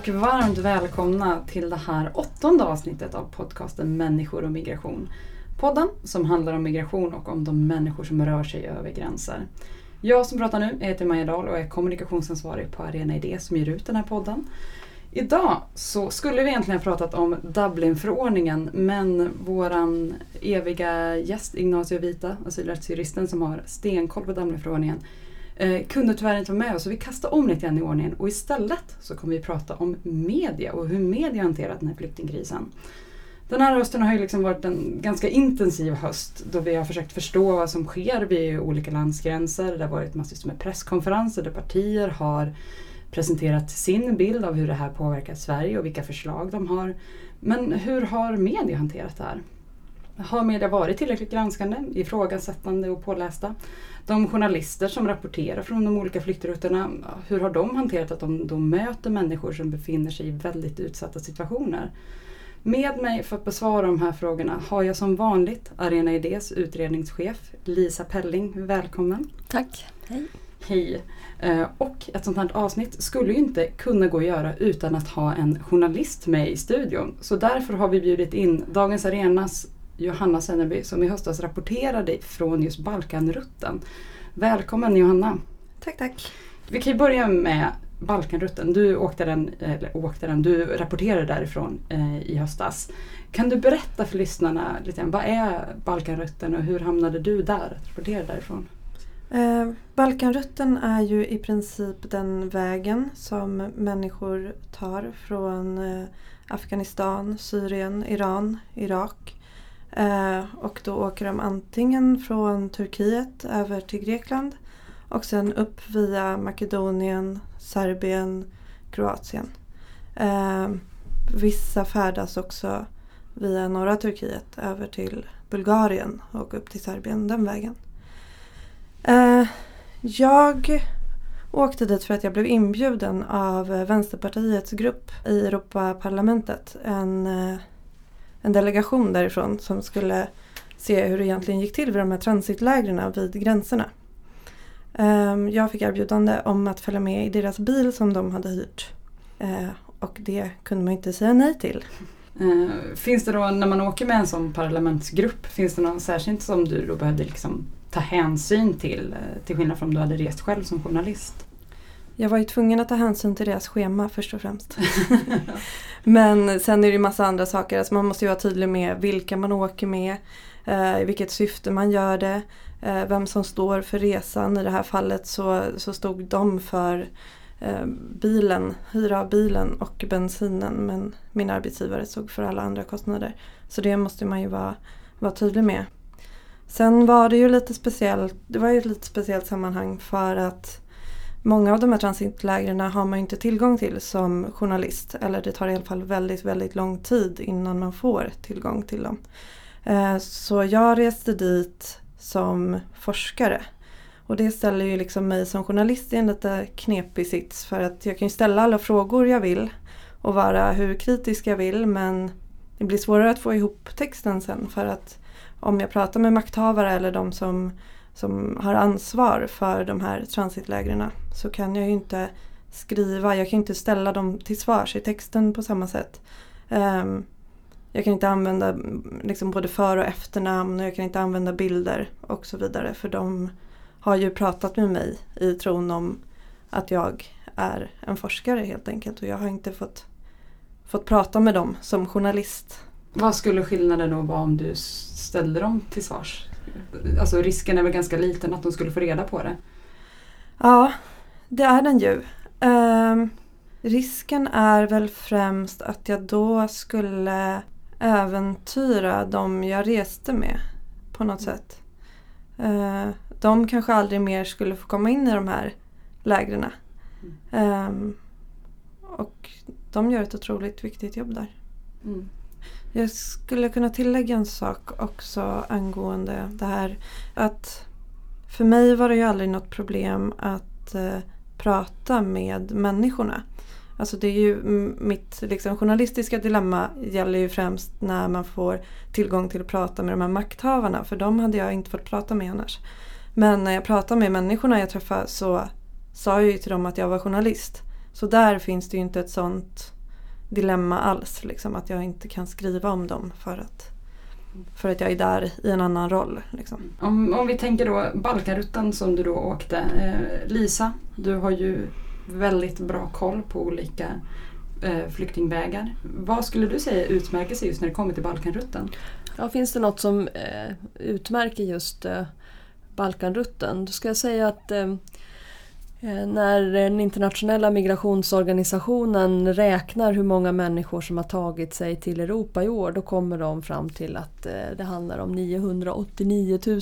och varmt välkomna till det här åttonde avsnittet av podcasten Människor och migration. Podden som handlar om migration och om de människor som rör sig över gränser. Jag som pratar nu heter Maja Dahl och är kommunikationsansvarig på Arena Idé som ger ut den här podden. Idag så skulle vi egentligen ha pratat om Dublinförordningen men våran eviga gäst Ignacio Vita, asylrättsjuristen som har stenkoll på Dublinförordningen, eh, kunde tyvärr inte vara med oss så vi kastade om lite grann i ordningen och istället så kommer vi prata om media och hur media hanterat den här flyktingkrisen. Den här hösten har ju liksom varit en ganska intensiv höst då vi har försökt förstå vad som sker vid olika landsgränser. Det har varit massvis med presskonferenser där partier har presenterat sin bild av hur det här påverkar Sverige och vilka förslag de har. Men hur har media hanterat det här? Har media varit tillräckligt granskande, ifrågasättande och pålästa? De journalister som rapporterar från de olika flyktrutterna, hur har de hanterat att de då möter människor som befinner sig i väldigt utsatta situationer? Med mig för att besvara de här frågorna har jag som vanligt Arena Idés utredningschef Lisa Pelling. Välkommen! Tack! Hej! Hej! Eh, och ett sånt här avsnitt skulle ju inte kunna gå att göra utan att ha en journalist med i studion. Så därför har vi bjudit in Dagens Arenas Johanna Senneby som i höstas rapporterade från just Balkanrutten. Välkommen Johanna! Tack, tack! Vi kan ju börja med Balkanrutten. Du åkte den, eller åkte den, du rapporterade därifrån eh, i höstas. Kan du berätta för lyssnarna lite vad är Balkanrutten och hur hamnade du där att rapportera därifrån? Eh, Balkanrutten är ju i princip den vägen som människor tar från eh, Afghanistan, Syrien, Iran, Irak. Eh, och då åker de antingen från Turkiet över till Grekland och sen upp via Makedonien, Serbien, Kroatien. Eh, vissa färdas också via norra Turkiet över till Bulgarien och upp till Serbien den vägen. Eh, jag åkte dit för att jag blev inbjuden av Vänsterpartiets grupp i Europaparlamentet. En, eh, en delegation därifrån som skulle se hur det egentligen gick till vid de här transitlägren vid gränserna. Ehm, jag fick erbjudande om att följa med i deras bil som de hade hyrt. Ehm, och det kunde man inte säga nej till. Ehm, finns det då när man åker med en sån parlamentsgrupp, finns det någon särskilt som du då behövde liksom ta hänsyn till, eh, till skillnad från om du hade rest själv som journalist? Jag var ju tvungen att ta hänsyn till deras schema först och främst. Men sen är det ju massa andra saker. Alltså man måste ju vara tydlig med vilka man åker med, eh, i vilket syfte man gör det, eh, vem som står för resan. I det här fallet så, så stod de för eh, bilen, hyra av bilen och bensinen men min arbetsgivare stod för alla andra kostnader. Så det måste man ju vara, vara tydlig med. Sen var det ju lite speciellt, det var ju ett lite speciellt sammanhang för att många av de här transitlägren har man inte tillgång till som journalist. Eller det tar i alla fall väldigt, väldigt lång tid innan man får tillgång till dem. Eh, så jag reste dit som forskare. Och det ställer ju liksom mig som journalist i en lite knepig sits för att jag kan ju ställa alla frågor jag vill och vara hur kritisk jag vill men det blir svårare att få ihop texten sen för att om jag pratar med makthavare eller de som, som har ansvar för de här transitlägren så kan jag ju inte skriva, jag kan inte ställa dem till svars i texten på samma sätt. Um, jag kan inte använda liksom både för och efternamn och jag kan inte använda bilder och så vidare för de har ju pratat med mig i tron om att jag är en forskare helt enkelt och jag har inte fått, fått prata med dem som journalist. Vad skulle skillnaden då vara om du ställde dem till svars? Alltså risken är väl ganska liten att de skulle få reda på det? Ja, det är den ju. Um, risken är väl främst att jag då skulle äventyra de jag reste med på något mm. sätt. Uh, de kanske aldrig mer skulle få komma in i de här lägren. Um, och de gör ett otroligt viktigt jobb där. Mm. Jag skulle kunna tillägga en sak också angående det här. Att för mig var det ju aldrig något problem att eh, prata med människorna. Alltså det är ju mitt liksom, journalistiska dilemma gäller ju främst när man får tillgång till att prata med de här makthavarna. För de hade jag inte fått prata med annars. Men när jag pratade med människorna jag träffade så sa jag ju till dem att jag var journalist. Så där finns det ju inte ett sånt dilemma alls. Liksom, att jag inte kan skriva om dem för att, för att jag är där i en annan roll. Liksom. Om, om vi tänker då Balkanrutten som du då åkte. Eh, Lisa, du har ju väldigt bra koll på olika eh, flyktingvägar. Vad skulle du säga utmärker sig just när det kommer till Balkanrutten? Ja, finns det något som eh, utmärker just eh, Balkanrutten? Då ska jag säga att Eh, Eh, när den internationella migrationsorganisationen räknar hur många människor som har tagit sig till Europa i år då kommer de fram till att eh, det handlar om 989 000.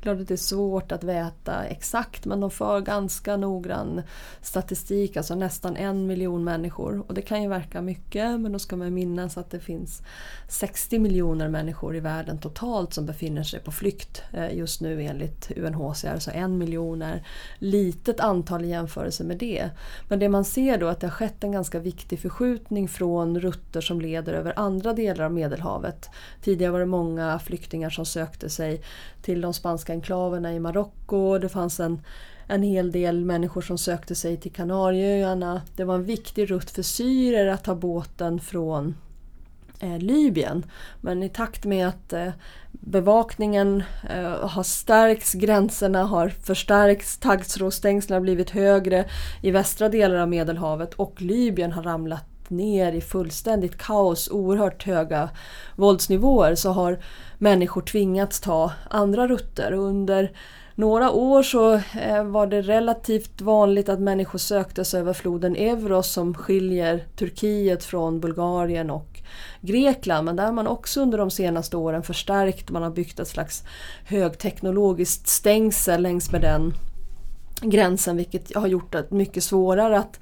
Klart att det är svårt att veta exakt men de för ganska noggrann statistik, alltså nästan en miljon människor. Och det kan ju verka mycket men då ska man minnas att det finns 60 miljoner människor i världen totalt som befinner sig på flykt eh, just nu enligt UNHCR. Så en miljon är litet antal antal i jämförelse med det. Men det man ser då är att det har skett en ganska viktig förskjutning från rutter som leder över andra delar av Medelhavet. Tidigare var det många flyktingar som sökte sig till de spanska enklaverna i Marocko. Det fanns en en hel del människor som sökte sig till Kanarieöarna. Det var en viktig rutt för syrier att ta båten från Eh, Libyen. Men i takt med att eh, bevakningen eh, har stärkts, gränserna har förstärkts, taggtrådsstängslen har blivit högre i västra delar av Medelhavet och Libyen har ramlat ner i fullständigt kaos, oerhört höga våldsnivåer så har människor tvingats ta andra rutter. Under några år så var det relativt vanligt att människor sökte sig över floden Evros som skiljer Turkiet från Bulgarien och Grekland men där har man också under de senaste åren förstärkt. Man har byggt ett slags högteknologiskt stängsel längs med den gränsen vilket har gjort det mycket svårare att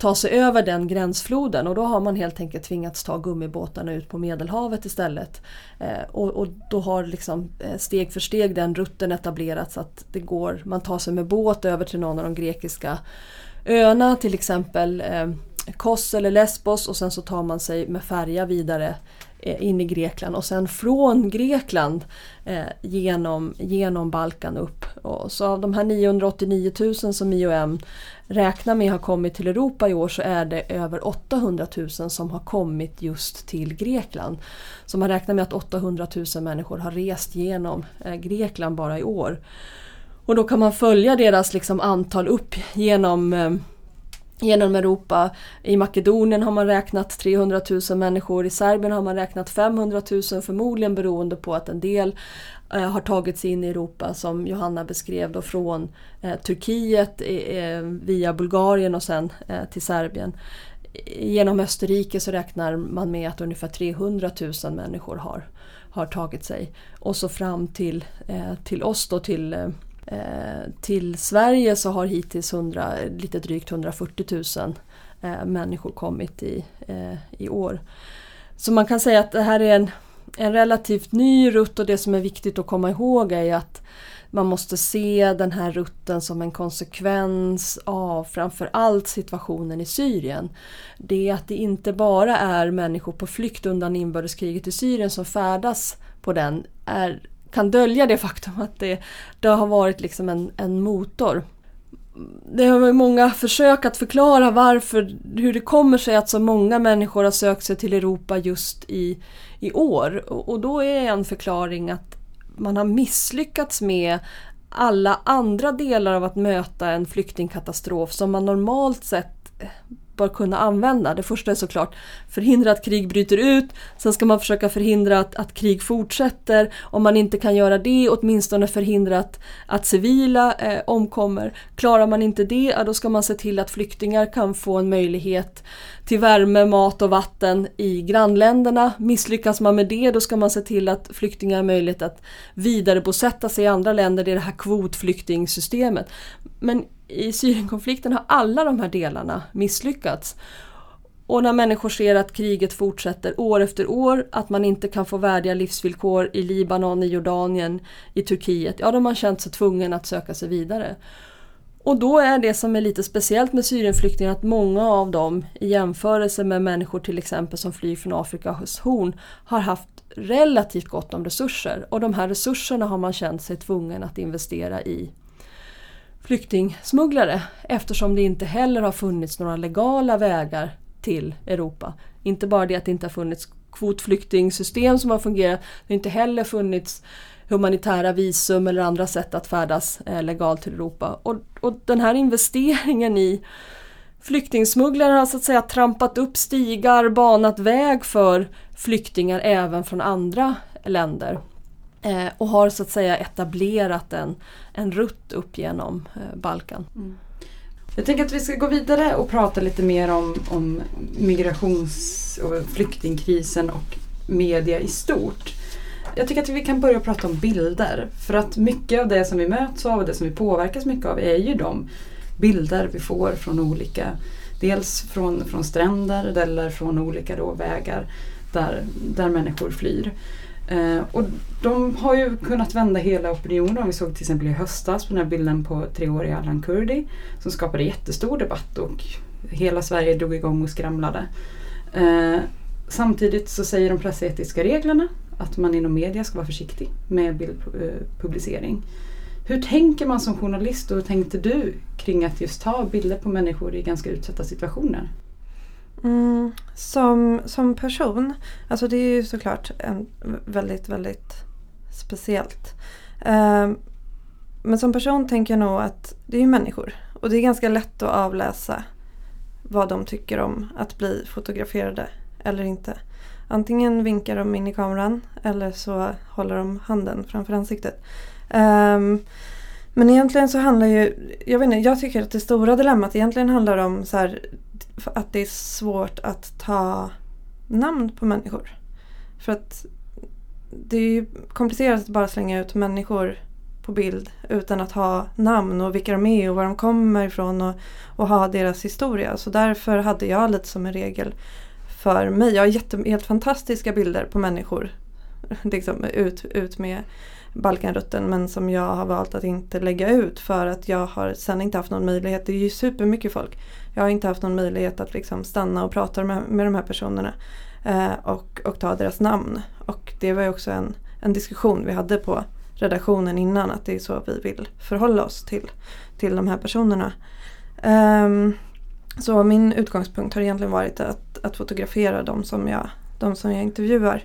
ta sig över den gränsfloden och då har man helt enkelt tvingats ta gummibåtarna ut på Medelhavet istället. Eh, och, och, då har liksom eh, steg för steg den rutten etablerats att det går, man tar sig med båt över till någon av de grekiska öarna till exempel eh, Kos eller Lesbos och sen så tar man sig med färja vidare eh, in i Grekland och sen från Grekland eh, genom, genom Balkan upp. Och så av de här 989 000 som IOM räknar med har kommit till Europa i år så är det över 800 000 som har kommit just till Grekland. Så man räknar med att 800 000 människor har rest genom eh, Grekland bara i år. Och då kan man följa deras liksom, antal upp genom eh, genom Europa. I Makedonien har man räknat 300 000 människor, i Serbien har man räknat 500 000 förmodligen beroende på att en del eh, har tagit sig in i Europa som Johanna beskrev då från eh, Turkiet eh, via Bulgarien och sen eh, till Serbien. Genom Österrike så räknar man med att ungefär 300 000 människor har, har tagit sig. Och så fram till, eh, till oss då till eh, Eh, till Sverige så har hittills 100, lite drygt 140 000 eh, människor kommit i, eh, i år. Så man kan säga att det här är en, en relativt ny rutt och det som är viktigt att komma ihåg är att man måste se den här rutten som en konsekvens av framförallt situationen i Syrien. Det är att det inte bara är människor på flykt undan inbördeskriget i Syrien som färdas på den är kan dölja det faktum att det, det har varit liksom en, en motor. Det har varit många försök att förklara varför, hur det kommer sig att så många människor har sökt sig till Europa just i, i år. Och, och då är en förklaring att man har misslyckats med alla andra delar av att möta en flyktingkatastrof som man normalt sett bör kunna använda. Det första är såklart förhindra att krig bryter ut. Sen ska man försöka förhindra att, att krig fortsätter. Om man inte kan göra det, åtminstone förhindra att, att civila eh, omkommer. Klarar man inte det, ja, då ska man se till att flyktingar kan få en möjlighet till värme, mat och vatten i grannländerna. Misslyckas man med det, då ska man se till att flyktingar har möjlighet att vidarebosätta sig i andra länder. Det är det här kvotflyktingsystemet. Men i Syrienkonflikten har alla de här delarna misslyckats. Och när människor ser att kriget fortsätter år efter år, att man inte kan få värdiga livsvillkor i Libanon, i Jordanien, i Turkiet, ja då har man känt sig tvungen att söka sig vidare. Och då är det som är lite speciellt med Syrienflyktingar att många av dem i jämförelse med människor till exempel som flyr från Afrikas horn har haft relativt gott om resurser och de här resurserna har man känt sig tvungen att investera i flyktingsmugglare eftersom det inte heller har funnits några legala vägar till Europa. Inte bara det att det inte har funnits kvotflyktingsystem som har fungerat, det har inte heller funnits humanitära visum eller andra sätt att färdas eh, legalt till Europa. Och, och den här investeringen i flyktingsmugglare har så att säga trampat upp stigar, banat väg för flyktingar även från andra länder. Eh, och har så att säga etablerat en, en rutt upp genom eh, Balkan. Mm. Jag tänker att vi ska gå vidare och prata lite mer om, om migrations och flyktingkrisen och media i stort. Jag tycker att vi kan börja prata om bilder. För att mycket av det som vi möts av och det som vi påverkas mycket av är ju de bilder vi får från olika, dels från, från stränder eller från olika då vägar där, där människor flyr. Eh, och de har ju kunnat vända hela opinionen. Vi såg till exempel i höstas på den här bilden på treåriga Alan Kurdi som skapade jättestor debatt och hela Sverige drog igång och skramlade. Eh, samtidigt så säger de pressetiska reglerna att man inom media ska vara försiktig med bildpublicering. Eh, hur tänker man som journalist och hur tänkte du kring att just ta bilder på människor i ganska utsatta situationer? Mm, som, som person, alltså det är ju såklart en, väldigt, väldigt speciellt. Um, men som person tänker jag nog att det är ju människor och det är ganska lätt att avläsa vad de tycker om att bli fotograferade eller inte. Antingen vinkar de in i kameran eller så håller de handen framför ansiktet. Um, men egentligen så handlar ju, jag vet inte, jag tycker att det stora dilemmat egentligen handlar om så här, att det är svårt att ta namn på människor. För att det är ju komplicerat att bara slänga ut människor på bild utan att ha namn och vilka de är och var de kommer ifrån och, och ha deras historia. Så därför hade jag lite som en regel för mig. Jag har jätte, helt fantastiska bilder på människor. Liksom ut, ut med Balkanrutten men som jag har valt att inte lägga ut för att jag har sen inte haft någon möjlighet. Det är ju supermycket folk. Jag har inte haft någon möjlighet att liksom stanna och prata med, med de här personerna eh, och, och ta deras namn. Och det var ju också en, en diskussion vi hade på redaktionen innan att det är så vi vill förhålla oss till, till de här personerna. Um, så min utgångspunkt har egentligen varit att, att fotografera de som, jag, de som jag intervjuar.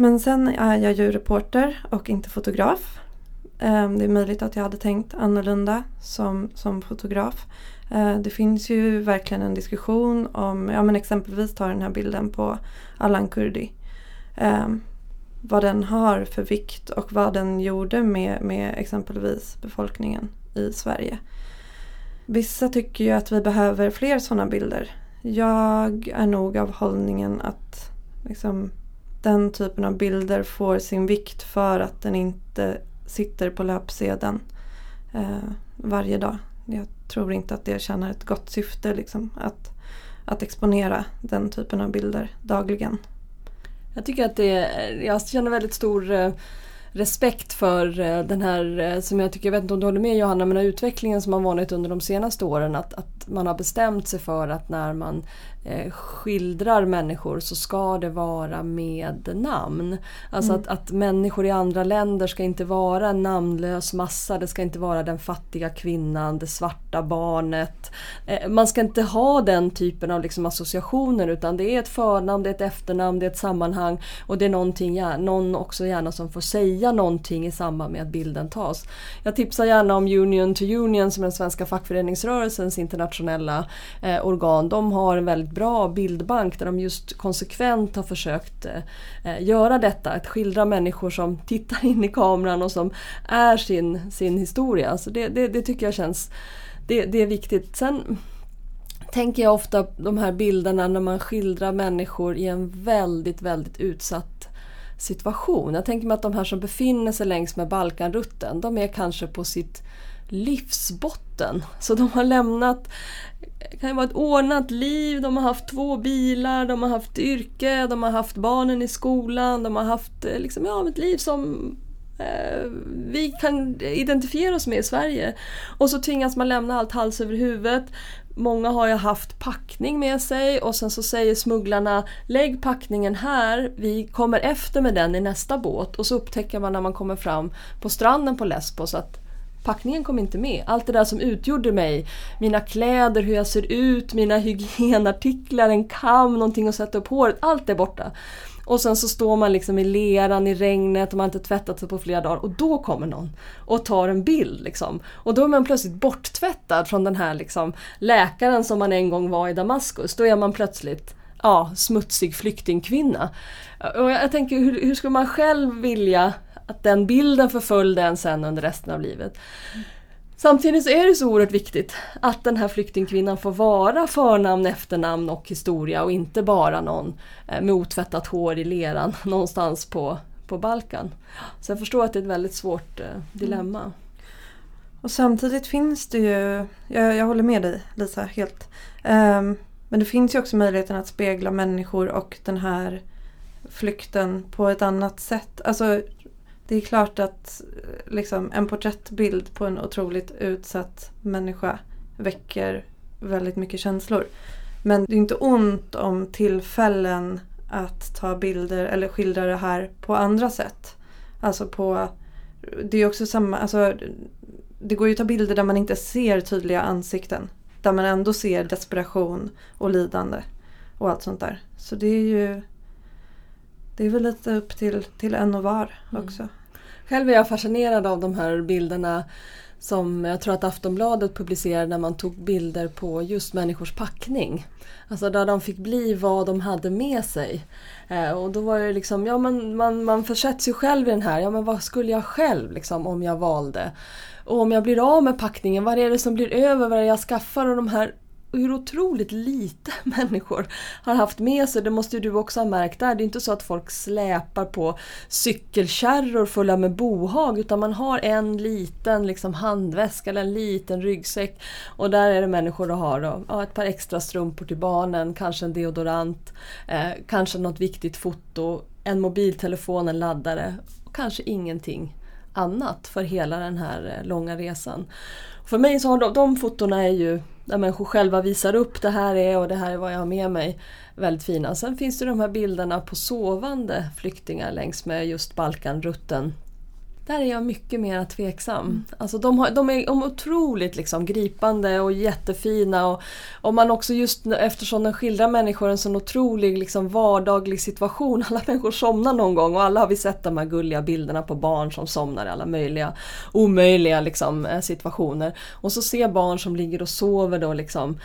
Men sen är jag ju reporter och inte fotograf. Ehm, det är möjligt att jag hade tänkt annorlunda som, som fotograf. Ehm, det finns ju verkligen en diskussion om, ja men exempelvis ta den här bilden på Allan Kurdi. Ehm, vad den har för vikt och vad den gjorde med, med exempelvis befolkningen i Sverige. Vissa tycker ju att vi behöver fler sådana bilder. Jag är nog av hållningen att liksom, den typen av bilder får sin vikt för att den inte sitter på löpsedeln eh, varje dag. Jag tror inte att det tjänar ett gott syfte liksom, att, att exponera den typen av bilder dagligen. Jag tycker att det, jag känner väldigt stor eh, respekt för eh, den här, eh, som jag tycker, jag vet inte om du håller med Johanna, men den utvecklingen som har varit under de senaste åren. Att, att man har bestämt sig för att när man skildrar människor så ska det vara med namn. Alltså mm. att, att människor i andra länder ska inte vara en namnlös massa. Det ska inte vara den fattiga kvinnan, det svarta barnet. Eh, man ska inte ha den typen av liksom associationer utan det är ett förnamn, det är ett efternamn, det är ett sammanhang och det är någonting, någon också gärna som får säga någonting i samband med att bilden tas. Jag tipsar gärna om Union to Union som är den svenska fackföreningsrörelsens internationella eh, organ. De har en väldigt bra bildbank där de just konsekvent har försökt eh, göra detta. Att skildra människor som tittar in i kameran och som är sin, sin historia. Så det, det, det tycker jag känns det, det är viktigt. Sen tänker jag ofta de här bilderna när man skildrar människor i en väldigt, väldigt utsatt situation. Jag tänker mig att de här som befinner sig längs med Balkanrutten, de är kanske på sitt livsbotten. Så de har lämnat det kan ju vara ett ordnat liv, de har haft två bilar, de har haft yrke, de har haft barnen i skolan, de har haft eh, liksom, ja, ett liv som eh, vi kan identifiera oss med i Sverige. Och så tvingas man lämna allt hals över huvudet. Många har ju haft packning med sig och sen så säger smugglarna Lägg packningen här, vi kommer efter med den i nästa båt. Och så upptäcker man när man kommer fram på stranden på Lesbos att packningen kom inte med. Allt det där som utgjorde mig, mina kläder, hur jag ser ut, mina hygienartiklar, en kam, någonting att sätta upp håret, allt är borta. Och sen så står man liksom i leran i regnet och man har inte tvättat sig på flera dagar och då kommer någon och tar en bild. Liksom. Och då är man plötsligt borttvättad från den här liksom, läkaren som man en gång var i Damaskus. Då är man plötsligt ja, smutsig flyktingkvinna. Och jag tänker hur, hur skulle man själv vilja att den bilden förföljde en sen under resten av livet. Samtidigt så är det så oerhört viktigt att den här flyktingkvinnan får vara förnamn, efternamn och historia och inte bara någon eh, med otvättat hår i leran någonstans på, på Balkan. Så jag förstår att det är ett väldigt svårt eh, dilemma. Mm. Och samtidigt finns det ju, jag, jag håller med dig Lisa helt. Um, men det finns ju också möjligheten att spegla människor och den här flykten på ett annat sätt. Alltså det är klart att liksom, en porträttbild på en otroligt utsatt människa väcker väldigt mycket känslor. Men det är inte ont om tillfällen att ta bilder eller skildra det här på andra sätt. Alltså på... Det är också samma... Alltså, det går ju att ta bilder där man inte ser tydliga ansikten. Där man ändå ser desperation och lidande och allt sånt där. Så det är ju... Det är väl lite upp till, till en och var mm. också. Mm. Själv är jag fascinerad av de här bilderna som jag tror att Aftonbladet publicerade när man tog bilder på just människors packning. Alltså där de fick bli vad de hade med sig. Eh, och då var det liksom, ja men man, man försätts ju själv i den här, ja men vad skulle jag själv liksom om jag valde? Och om jag blir av med packningen, vad är det som blir över, vad är det jag skaffar? Och de här hur otroligt lite människor har haft med sig. Det måste ju du också ha märkt där. Det är inte så att folk släpar på cykelkärror fulla med bohag utan man har en liten liksom handväska eller en liten ryggsäck och där är det människor och har då, ja, ett par extra strumpor till barnen, kanske en deodorant, eh, kanske något viktigt foto, en mobiltelefon, en laddare och kanske ingenting annat för hela den här eh, långa resan. För mig så har de, de fotona är ju där människor själva visar upp det här är och det här är vad jag har med mig. Väldigt fina. Sen finns det de här bilderna på sovande flyktingar längs med just Balkanrutten där är jag mycket mer tveksam. Mm. Alltså de, har, de är otroligt liksom gripande och jättefina. Och, och man också just eftersom den skildrar människor i en sån otrolig liksom vardaglig situation. Alla människor somnar någon gång och alla har vi sett de här gulliga bilderna på barn som somnar i alla möjliga omöjliga liksom, eh, situationer. Och så ser barn som ligger och sover då liksom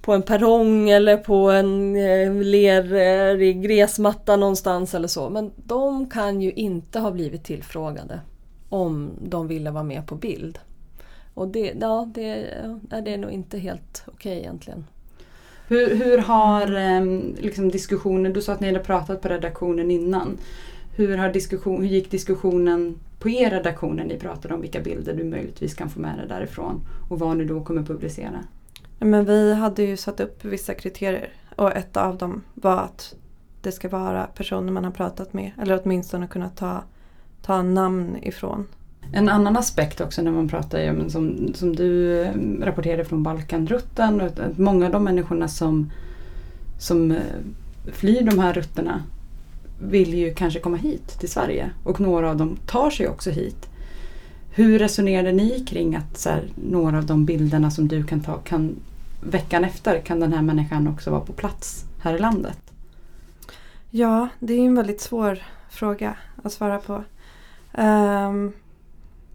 på en perrong eller på en eh, lerig gräsmatta någonstans eller så. Men de kan ju inte ha blivit tillfrågade om de ville vara med på bild. Och det, ja, det, det är nog inte helt okej okay egentligen. Hur, hur har ehm, liksom diskussionen, du sa att ni hade pratat på redaktionen innan. Hur, har diskussion, hur gick diskussionen på er redaktion när ni pratade om vilka bilder du möjligtvis kan få med dig därifrån och vad ni då kommer publicera? Men vi hade ju satt upp vissa kriterier och ett av dem var att det ska vara personer man har pratat med eller åtminstone kunna ta ta namn ifrån. En annan aspekt också när man pratar om, som, som du eh, rapporterade från Balkanrutten, att många av de människorna som, som eh, flyr de här rutterna vill ju kanske komma hit till Sverige och några av dem tar sig också hit. Hur resonerade ni kring att så här, några av de bilderna som du kan ta kan veckan efter kan den här människan också vara på plats här i landet? Ja, det är en väldigt svår fråga att svara på. Um,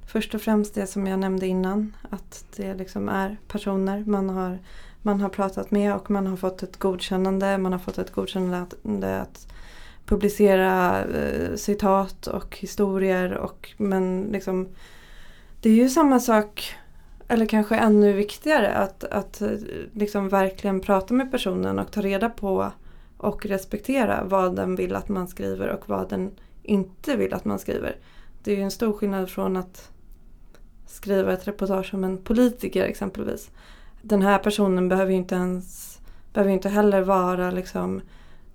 först och främst det som jag nämnde innan. Att det liksom är personer man har, man har pratat med och man har fått ett godkännande. Man har fått ett godkännande att publicera eh, citat och historier. Och, men liksom, det är ju samma sak, eller kanske ännu viktigare, att, att eh, liksom verkligen prata med personen och ta reda på och respektera vad den vill att man skriver och vad den inte vill att man skriver. Det är ju en stor skillnad från att skriva ett reportage om en politiker exempelvis. Den här personen behöver ju inte ens, behöver inte heller vara liksom,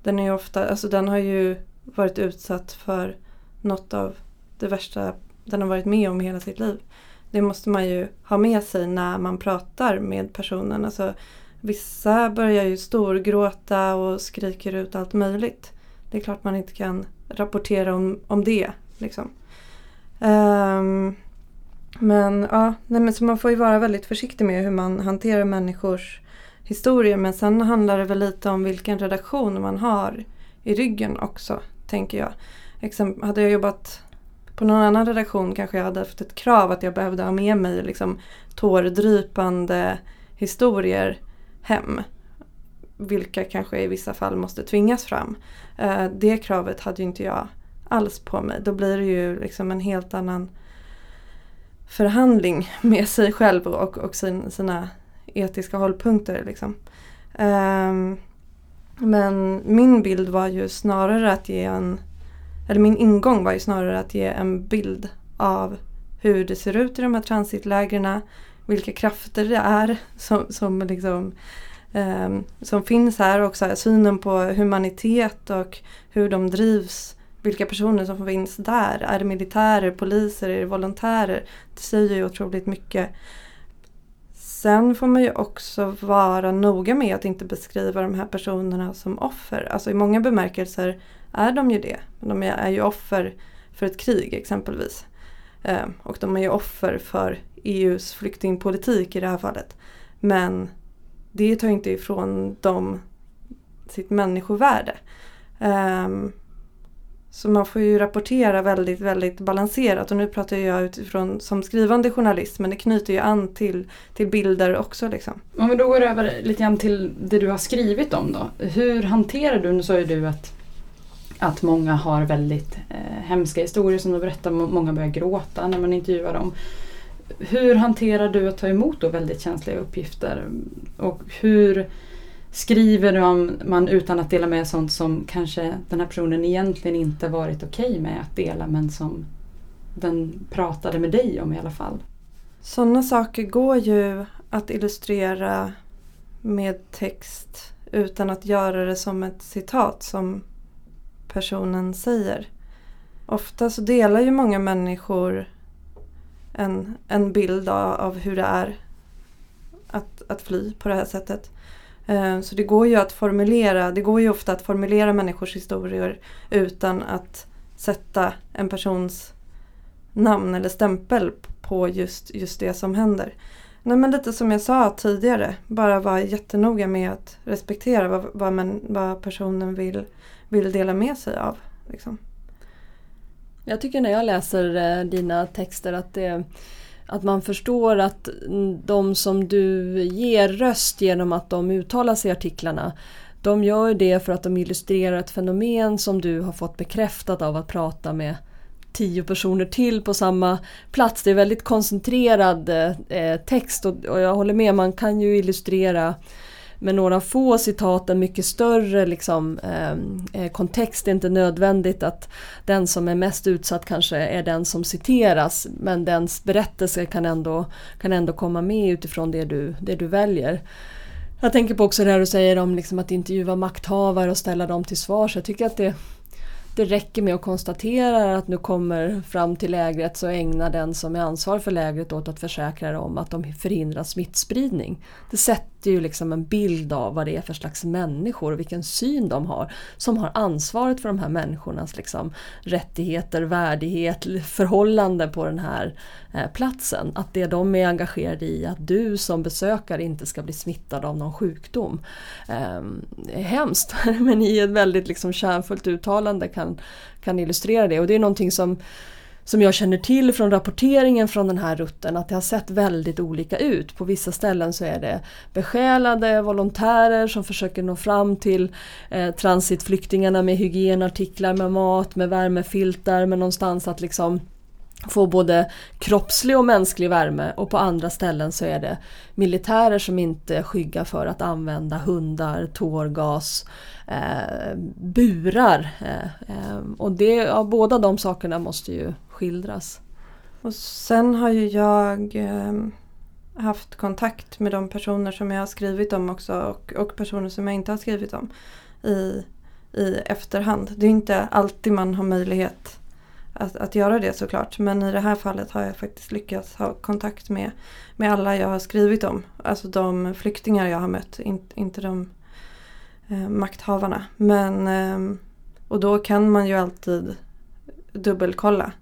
den är ofta, alltså den har ju varit utsatt för något av det värsta den har varit med om hela sitt liv. Det måste man ju ha med sig när man pratar med personen. Alltså, vissa börjar ju storgråta och skriker ut allt möjligt. Det är klart man inte kan rapportera om, om det. Liksom. Um, Men ja, nej men så man får ju vara väldigt försiktig med hur man hanterar människors historier. Men sen handlar det väl lite om vilken redaktion man har i ryggen också, tänker jag. Exempel, hade jag jobbat på någon annan redaktion kanske jag hade haft ett krav att jag behövde ha med mig liksom tårdrypande historier hem. Vilka kanske i vissa fall måste tvingas fram. Eh, det kravet hade ju inte jag alls på mig. Då blir det ju liksom en helt annan förhandling med sig själv och, och sin, sina etiska hållpunkter. Liksom. Um, men min bild var ju snarare att ge en, eller min ingång var ju snarare att ge en bild av hur det ser ut i de här transitlägren. Vilka krafter det är som, som, liksom, um, som finns här. Och synen på humanitet och hur de drivs vilka personer som finns där. Är det militärer, poliser, är det volontärer? Det säger ju otroligt mycket. Sen får man ju också vara noga med att inte beskriva de här personerna som offer. Alltså i många bemärkelser är de ju det. De är ju offer för ett krig exempelvis. Ehm, och de är ju offer för EUs flyktingpolitik i det här fallet. Men det tar inte ifrån dem sitt människovärde. Ehm, så man får ju rapportera väldigt, väldigt balanserat och nu pratar jag utifrån som skrivande journalist men det knyter ju an till, till bilder också. Liksom. Om vi då går över lite grann till det du har skrivit om då. Hur hanterar du, nu sa ju du att, att många har väldigt eh, hemska historier som du berättar, många börjar gråta när man intervjuar dem. Hur hanterar du att ta emot då väldigt känsliga uppgifter? Och hur skriver man, man utan att dela med sånt som kanske den här personen egentligen inte varit okej okay med att dela men som den pratade med dig om i alla fall. Sådana saker går ju att illustrera med text utan att göra det som ett citat som personen säger. Ofta så delar ju många människor en, en bild av, av hur det är att, att fly på det här sättet. Eh, så det går ju att formulera, det går ju ofta att formulera människors historier utan att sätta en persons namn eller stämpel på just, just det som händer. Nej men lite som jag sa tidigare, bara vara jättenoga med att respektera vad, vad, man, vad personen vill, vill dela med sig av. Liksom. Jag tycker när jag läser eh, dina texter att det att man förstår att de som du ger röst genom att de uttalar sig i artiklarna de gör det för att de illustrerar ett fenomen som du har fått bekräftat av att prata med tio personer till på samma plats. Det är väldigt koncentrerad eh, text och, och jag håller med, man kan ju illustrera med några få citat en mycket större liksom, ehm, eh, kontext. Det är inte nödvändigt att den som är mest utsatt kanske är den som citeras men dens berättelse kan ändå, kan ändå komma med utifrån det du, det du väljer. Jag tänker på också det här du säger om liksom att intervjua makthavare och ställa dem till svars. Jag tycker att det, det räcker med att konstatera att nu kommer fram till lägret så ägnar den som är ansvarig för lägret åt att försäkra om att de förhindrar smittspridning. Det sätter ju liksom en bild av vad det är för slags människor och vilken syn de har som har ansvaret för de här människornas liksom rättigheter, värdighet, förhållande på den här eh, platsen. Att det de är engagerade i att du som besökare inte ska bli smittad av någon sjukdom. Eh, är hemskt men i ett väldigt liksom kärnfullt uttalande kan, kan illustrera det och det är någonting som som jag känner till från rapporteringen från den här rutten att det har sett väldigt olika ut. På vissa ställen så är det besjälade volontärer som försöker nå fram till eh, transitflyktingarna med hygienartiklar, med mat, med värmefiltar, med någonstans att liksom få både kroppslig och mänsklig värme och på andra ställen så är det militärer som inte skyggar för att använda hundar, tårgas, eh, burar. Eh, eh, och det, ja, båda de sakerna måste ju skildras. Och sen har ju jag eh, haft kontakt med de personer som jag har skrivit om också och, och personer som jag inte har skrivit om i, i efterhand. Det är inte alltid man har möjlighet att, att göra det såklart. Men i det här fallet har jag faktiskt lyckats ha kontakt med, med alla jag har skrivit om. Alltså de flyktingar jag har mött, in, inte de eh, makthavarna. Men, eh, och då kan man ju alltid dubbelkolla.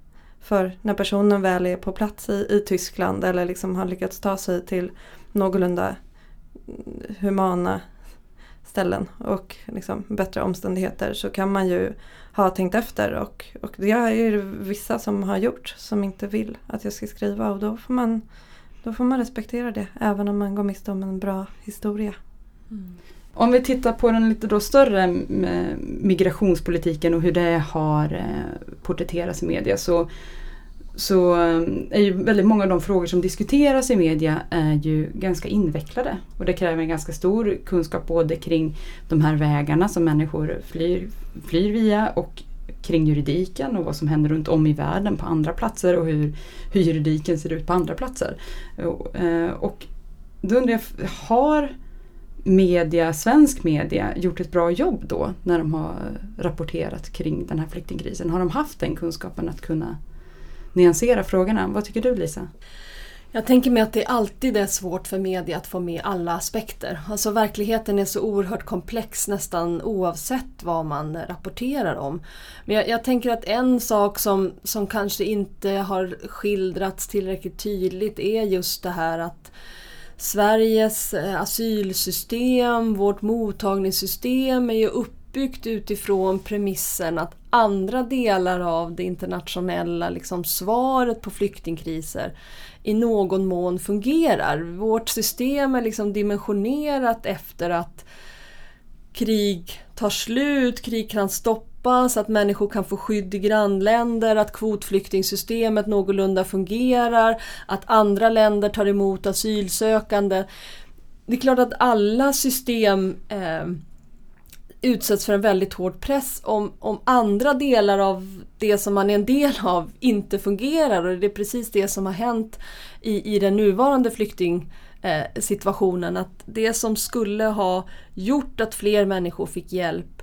För när personen väl är på plats i, i Tyskland eller liksom har lyckats ta sig till någorlunda humana ställen och liksom bättre omständigheter så kan man ju ha tänkt efter och, och det är ju vissa som har gjort som inte vill att jag ska skriva och då får man, då får man respektera det även om man går miste om en bra historia. Mm. Om vi tittar på den lite då större migrationspolitiken och hur det har eh, porträtterats i media så så eh, är ju väldigt många av de frågor som diskuteras i media är ju ganska invecklade. Och det kräver en ganska stor kunskap både kring de här vägarna som människor flyr, flyr via och kring juridiken och vad som händer runt om i världen på andra platser och hur, hur juridiken ser ut på andra platser. Och, eh, och då undrar jag, har media, svensk media gjort ett bra jobb då när de har rapporterat kring den här flyktingkrisen? Har de haft den kunskapen att kunna nyansera frågorna. Vad tycker du Lisa? Jag tänker mig att det alltid är svårt för media att få med alla aspekter. Alltså verkligheten är så oerhört komplex nästan oavsett vad man rapporterar om. Men jag, jag, tänker att en sak som, som kanske inte har skildrats tillräckligt tydligt är just det här att Sveriges eh, asylsystem, vårt mottagningssystem är ju uppbyggt utifrån premissen att andra delar av det internationella liksom, svaret på flyktingkriser i någon mån fungerar. Vårt system är liksom dimensionerat efter att krig tar slut, krig kan stoppas, att människor kan få skydd i grannländer, att kvotflyktingsystemet någorlunda fungerar, att andra länder tar emot asylsökande. Det är klart att alla system eh, utsätts för en väldigt hård press om, om andra delar av det som man är en del av inte fungerar och det är precis det som har hänt i, i den nuvarande flyktingsituationen. Eh, att det som skulle ha gjort att fler människor fick hjälp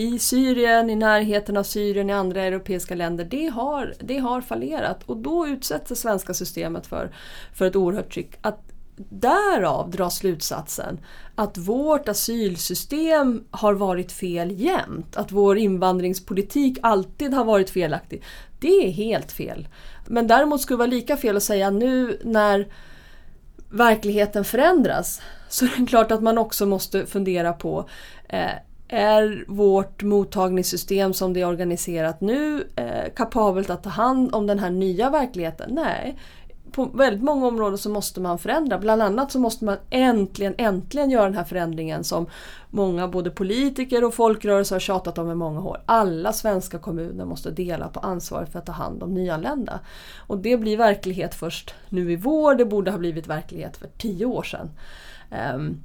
i Syrien, i närheten av Syrien, i andra europeiska länder, det har, det har fallerat. Och då utsätts det svenska systemet för, för ett oerhört tryck. Att därav dra slutsatsen att vårt asylsystem har varit fel jämt. Att vår invandringspolitik alltid har varit felaktig. Det är helt fel. Men däremot skulle det vara lika fel att säga nu när verkligheten förändras så är det klart att man också måste fundera på eh, är vårt mottagningssystem som det är organiserat nu eh, kapabelt att ta hand om den här nya verkligheten? Nej, på väldigt många områden så måste man förändra. Bland annat så måste man äntligen, äntligen göra den här förändringen som många både politiker och folkrörelser har tjatat om i många år. Alla svenska kommuner måste dela på ansvaret för att ta hand om nyanlända. Och det blir verklighet först nu i vår, det borde ha blivit verklighet för tio år sedan. Um,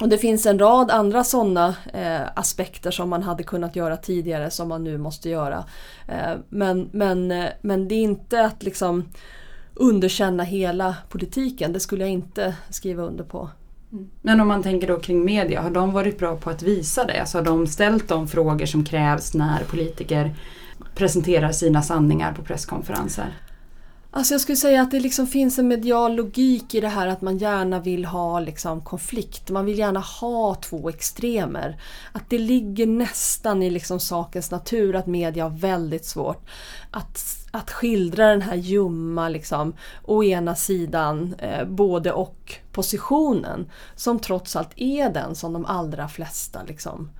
och det finns en rad andra sådana eh, aspekter som man hade kunnat göra tidigare som man nu måste göra. Eh, men, men, eh, men det är inte att liksom underkänna hela politiken. Det skulle jag inte skriva under på. Mm. Men om man tänker då kring media, har de varit bra på att visa det? Alltså har de ställt de frågor som krävs när politiker presenterar sina sanningar på presskonferenser? Alltså jag skulle säga att det liksom finns en medial logik i det här att man gärna vill ha liksom konflikt. Man vill gärna ha två extremer. Att det ligger nästan i liksom sakens natur att media har väldigt svårt att, att skildra den här ljumma, liksom, å ena sidan eh, både och positionen som trots allt är den som de allra flesta liksom,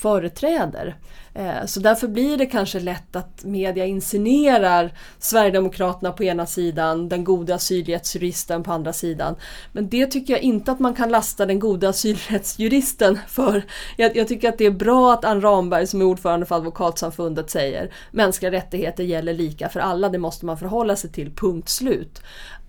företräder. Eh, så därför blir det kanske lätt att media insinuerar Sverigedemokraterna på ena sidan, den goda asylrättsjuristen på andra sidan. Men det tycker jag inte att man kan lasta den goda asylrättsjuristen för. Jag, jag tycker att det är bra att Ann Ramberg som är ordförande för Advokatsamfundet säger mänskliga rättigheter gäller lika för alla, det måste man förhålla sig till, punkt slut.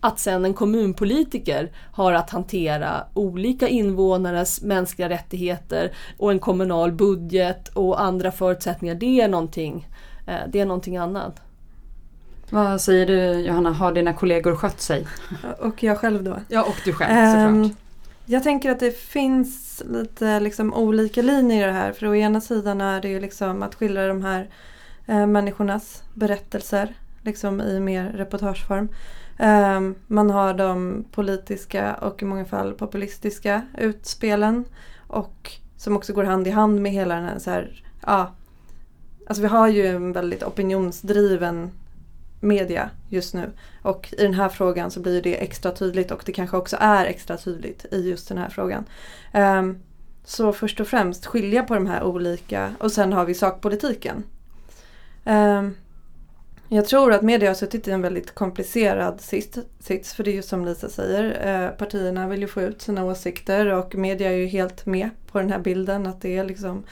Att sen en kommunpolitiker har att hantera olika invånares mänskliga rättigheter och en kommunal budget och andra förutsättningar, det är någonting, eh, det är någonting annat. Vad säger du Johanna, har dina kollegor skött sig? Och jag själv då? Ja, och du själv såklart. Um, jag tänker att det finns lite liksom olika linjer i det här. För å ena sidan är det ju liksom att skildra de här eh, människornas berättelser liksom i mer reportageform. Um, man har de politiska och i många fall populistiska utspelen. Och som också går hand i hand med hela den här, så här ja, Alltså vi har ju en väldigt opinionsdriven media just nu. Och i den här frågan så blir det extra tydligt och det kanske också är extra tydligt i just den här frågan. Um, så först och främst skilja på de här olika och sen har vi sakpolitiken. Um, jag tror att media har suttit i en väldigt komplicerad sits. För det är ju som Lisa säger, eh, partierna vill ju få ut sina åsikter och media är ju helt med på den här bilden att det är liksom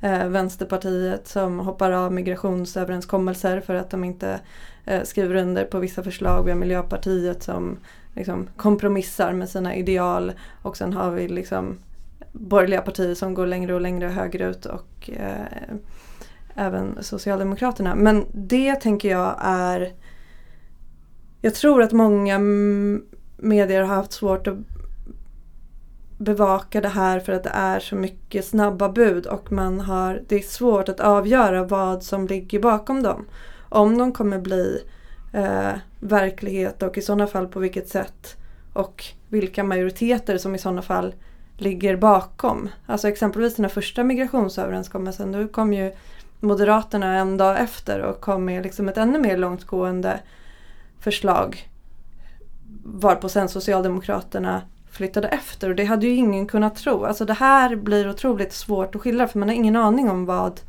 eh, Vänsterpartiet som hoppar av migrationsöverenskommelser för att de inte eh, skriver under på vissa förslag. Vi har Miljöpartiet som liksom kompromissar med sina ideal och sen har vi liksom borgerliga partier som går längre och längre högerut och eh, även Socialdemokraterna. Men det tänker jag är Jag tror att många medier har haft svårt att bevaka det här för att det är så mycket snabba bud och man har, det är svårt att avgöra vad som ligger bakom dem. Om de kommer bli eh, verklighet och i sådana fall på vilket sätt och vilka majoriteter som i sådana fall ligger bakom. Alltså exempelvis den här första migrationsöverenskommelsen, då kom ju Moderaterna en dag efter och kom med liksom ett ännu mer långtgående förslag. Varpå sen Socialdemokraterna flyttade efter och det hade ju ingen kunnat tro. Alltså det här blir otroligt svårt att skilja för man har ingen aning om vad,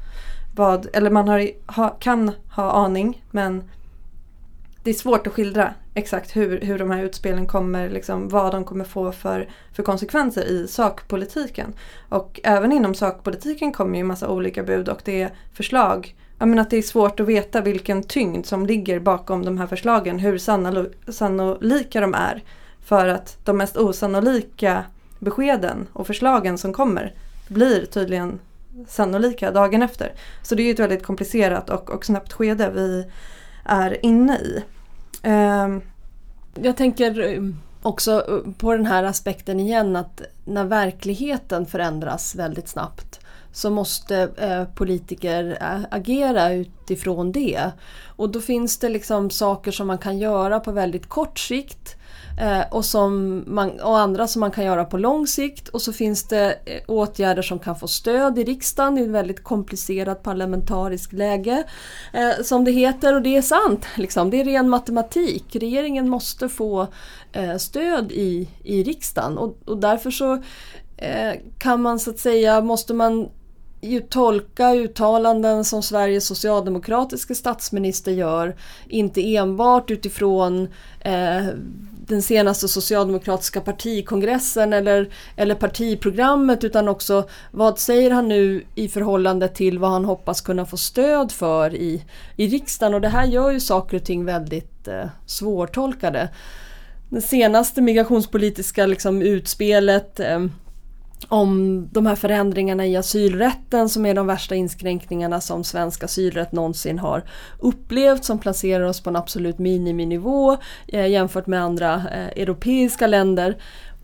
vad eller man har, ha, kan ha aning men det är svårt att skildra exakt hur, hur de här utspelen kommer, liksom, vad de kommer få för, för konsekvenser i sakpolitiken. Och även inom sakpolitiken kommer ju massa olika bud och det är förslag. Jag menar att det är svårt att veta vilken tyngd som ligger bakom de här förslagen, hur sannolika de är. För att de mest osannolika beskeden och förslagen som kommer blir tydligen sannolika dagen efter. Så det är ett väldigt komplicerat och, och snabbt skede vi är inne i. Ehm, Jag tänker um, också uh, på den här aspekten igen att när verkligheten förändras väldigt snabbt så måste eh, politiker eh, agera utifrån det. Och då finns det liksom saker som man kan göra på väldigt kort sikt Eh, och, som man, och andra som man kan göra på lång sikt. Och så finns det eh, åtgärder som kan få stöd i riksdagen i ett väldigt komplicerat parlamentariskt läge. Eh, som det heter och det är sant, liksom. det är ren matematik. Regeringen måste få eh, stöd i, i riksdagen och, och därför så eh, kan man så att säga, måste man ju tolka uttalanden som Sveriges socialdemokratiska statsminister gör, inte enbart utifrån eh, den senaste socialdemokratiska partikongressen eller, eller partiprogrammet utan också vad säger han nu i förhållande till vad han hoppas kunna få stöd för i, i riksdagen och det här gör ju saker och ting väldigt eh, svårtolkade. Det senaste migrationspolitiska liksom, utspelet eh, om de här förändringarna i asylrätten som är de värsta inskränkningarna som svensk asylrätt någonsin har upplevt som placerar oss på en absolut miniminivå eh, jämfört med andra eh, europeiska länder.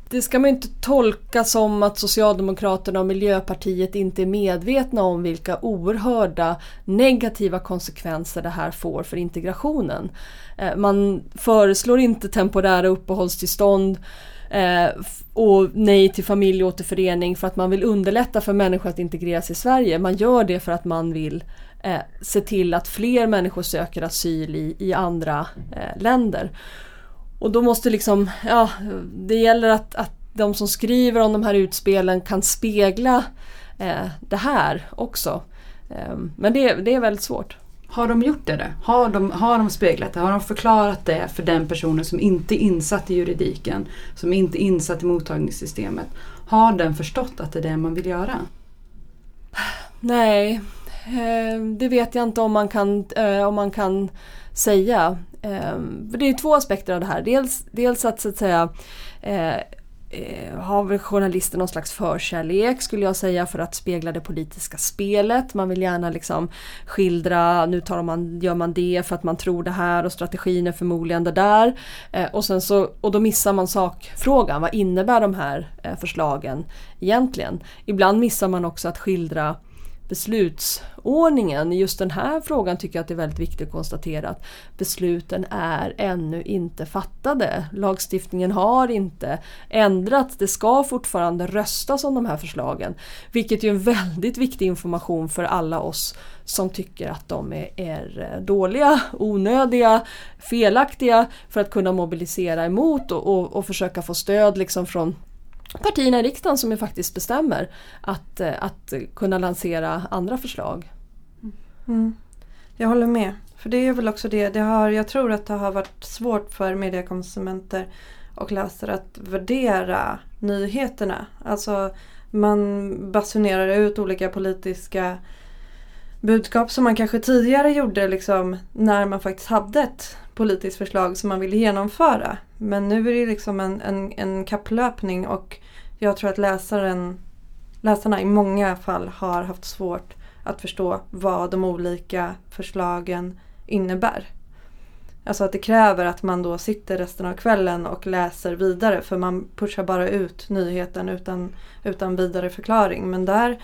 Det ska man inte tolka som att Socialdemokraterna och Miljöpartiet inte är medvetna om vilka oerhörda negativa konsekvenser det här får för integrationen. Eh, man föreslår inte temporära uppehållstillstånd Eh, och nej till familjeåterförening för att man vill underlätta för människor att integreras i Sverige. Man gör det för att man vill eh, se till att fler människor söker asyl i, i andra eh, länder. Och då måste liksom, ja, det gäller att, att de som skriver om de här utspelen kan spegla eh, det här också. Eh, men det, det är väldigt svårt. Har de gjort det? Har de, har de speglat det? Har de förklarat det för den personen som inte är insatt i juridiken? Som inte är insatt i mottagningssystemet? Har den förstått att det är det man vill göra? Nej, eh, det vet jag inte om man kan, eh, om man kan säga. Eh, det är två aspekter av det här. Dels, dels att så att säga Eh, har väl journalister någon slags förkärlek skulle jag säga för att spegla det politiska spelet. Man vill gärna liksom skildra, nu tar man, gör man det för att man tror det här och strategin är förmodligen det där. Eh, och, sen så, och då missar man sakfrågan, vad innebär de här eh, förslagen egentligen? Ibland missar man också att skildra beslutsordningen. I just den här frågan tycker jag att det är väldigt viktigt att konstatera att besluten är ännu inte fattade. Lagstiftningen har inte ändrats. Det ska fortfarande röstas om de här förslagen. Vilket är en väldigt viktig information för alla oss som tycker att de är, är dåliga, onödiga, felaktiga för att kunna mobilisera emot och, och, och försöka få stöd liksom från partierna i riksdagen som ju faktiskt bestämmer att, eh, att kunna lansera andra förslag. Mm. Jag håller med. För det är väl också det, det har, jag tror att det har varit svårt för mediekonsumenter och läsare att värdera nyheterna. Alltså man basunerar ut olika politiska budskap som man kanske tidigare gjorde liksom, när man faktiskt hade ett politiskt förslag som man ville genomföra. Men nu är det liksom en, en, en kapplöpning och jag tror att läsaren, läsarna i många fall har haft svårt att förstå vad de olika förslagen innebär. Alltså att det kräver att man då sitter resten av kvällen och läser vidare för man pushar bara ut nyheten utan, utan vidare förklaring. Men där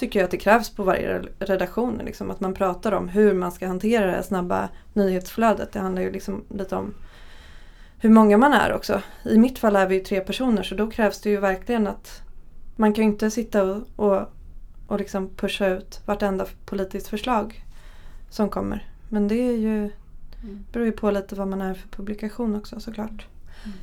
tycker jag att det krävs på varje redaktion. Liksom, att man pratar om hur man ska hantera det här snabba nyhetsflödet. Det handlar ju liksom lite om hur många man är också. I mitt fall är vi ju tre personer så då krävs det ju verkligen att man kan ju inte sitta och, och, och liksom pusha ut vartenda politiskt förslag som kommer. Men det är ju, mm. beror ju på lite vad man är för publikation också såklart.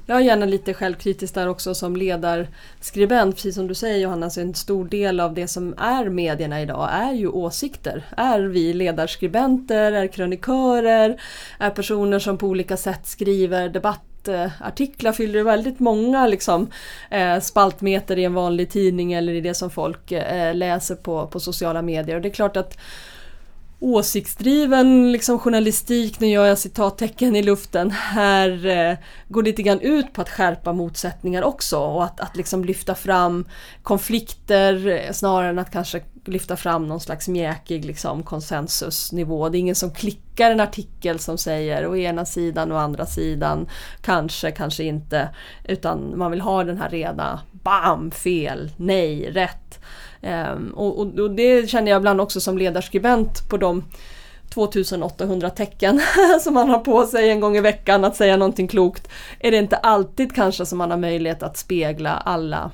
Jag är gärna lite självkritisk där också som ledarskribent. Precis som du säger Johanna, så en stor del av det som är medierna idag är ju åsikter. Är vi ledarskribenter, är krönikörer, är personer som på olika sätt skriver debattartiklar fyller väldigt många liksom, eh, spaltmeter i en vanlig tidning eller i det som folk eh, läser på, på sociala medier. Och det är klart att åsiktsdriven liksom, journalistik, nu gör jag citattecken i luften, här eh, går lite grann ut på att skärpa motsättningar också och att, att liksom lyfta fram konflikter eh, snarare än att kanske lyfta fram någon slags mjäkig liksom, konsensusnivå. Det är ingen som klickar en artikel som säger å ena sidan och andra sidan, kanske, kanske inte, utan man vill ha den här rena bam, fel, nej, rätt. Um, och, och, och, det känner jag ibland också som ledarskribent på de 2800 tecken som man har på sig en gång i veckan att säga någonting klokt. Är det inte alltid kanske som man har möjlighet att spegla alla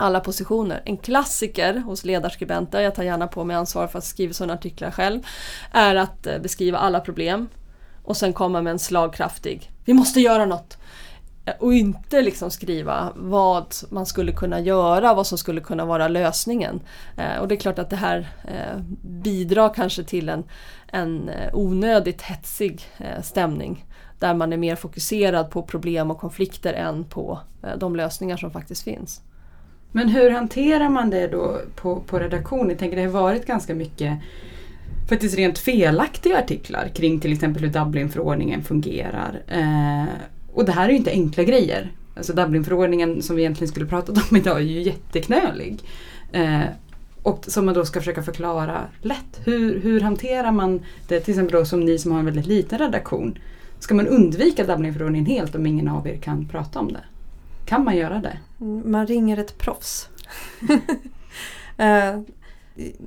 alla positioner. En klassiker hos ledarskribenter, jag tar gärna på mig ansvar för att skriva sådana artiklar själv, är att eh, beskriva alla problem och sen komma med en slagkraftig, vi måste göra något och inte liksom skriva vad man skulle kunna göra, vad som skulle kunna vara lösningen. Eh, och det är klart att det här eh, bidrar kanske till en, en eh, onödigt hetsig stämning där man är mer fokuserad på problem och konflikter än på de lösningar som faktiskt finns. Men hur hanterar man det då på, på redaktionen? Jag tänker det har varit ganska mycket faktiskt rent felaktiga artiklar kring till exempel hur Dublinförordningen fungerar. Eh, och det här är ju inte enkla grejer. Alltså Dublinförordningen som vi egentligen skulle pratat om idag är ju jätteknölig. Eh, och som man då ska försöka förklara lätt. Hur, hur hanterar man det, till exempel då som ni som har en väldigt liten redaktion. Ska man undvika Dublinförordningen helt om ingen av er kan prata om det? Kan man göra det? Mm, man ringer ett proffs. eh,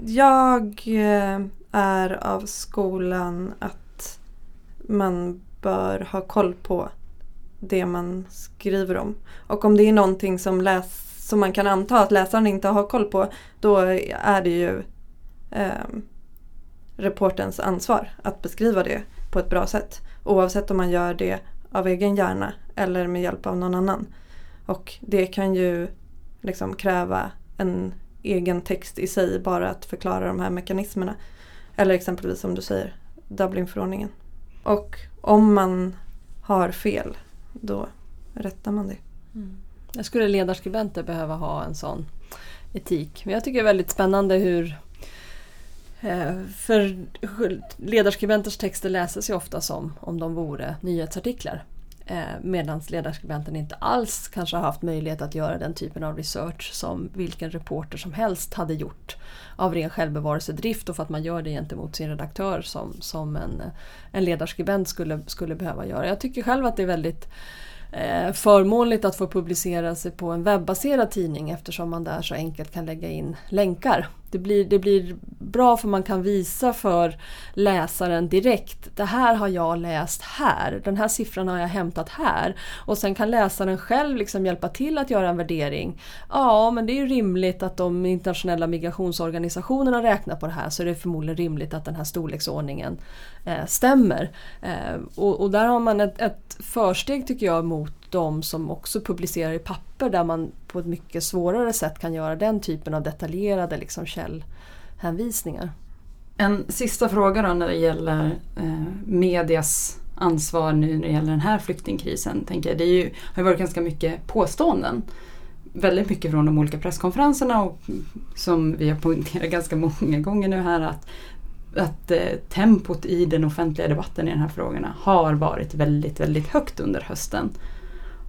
jag eh, är av skolan att man bör ha koll på det man skriver om. Och om det är någonting som, läs, som man kan anta att läsaren inte har koll på då är det ju eh, reportens ansvar att beskriva det på ett bra sätt. Oavsett om man gör det av egen hjärna eller med hjälp av någon annan. Och det kan ju liksom kräva en egen text i sig bara att förklara de här mekanismerna. Eller exempelvis som du säger, Dublinförordningen. Och om man har fel då rättar man det. Mm. Jag skulle ledarskribenter behöva ha en sån etik. Men jag tycker det är väldigt spännande hur eh, för ledarskribenters texter läses ju ofta som om de vore nyhetsartiklar. Eh, Medan ledarskribenten inte alls kanske har haft möjlighet att göra den typen av research som vilken reporter som helst hade gjort av ren självbevarelsedrift och för att man gör det gentemot sin redaktör som, som en, en ledarskribent skulle, skulle behöva göra. Jag tycker själv att det är väldigt eh, förmånligt att få publicera sig på en webbaserad tidning eftersom man där så enkelt kan lägga in länkar det, blir, det blir bra för man kan visa för läsaren direkt. Det här har jag läst här. Den här siffran har jag hämtat här. Och sen kan läsaren själv liksom hjälpa till att göra en värdering. Ja, men det är ju rimligt att de internationella migrationsorganisationerna räknar på det här så är det förmodligen rimligt att den här storleksordningen eh, stämmer. Eh, och, och, där har man ett, ett försteg tycker jag mot de som också publicerar i papper där man på ett mycket svårare sätt kan göra den typen av detaljerade liksom, källhänvisningar. En sista fråga då när det gäller eh, medias ansvar nu när det gäller den här flyktingkrisen. Tänker jag. Det är ju, har ju varit ganska mycket påståenden. Väldigt mycket från de olika presskonferenserna och som vi har poängterat ganska många gånger nu här att, att eh, tempot i den offentliga debatten i de här frågorna har varit väldigt, väldigt högt under hösten.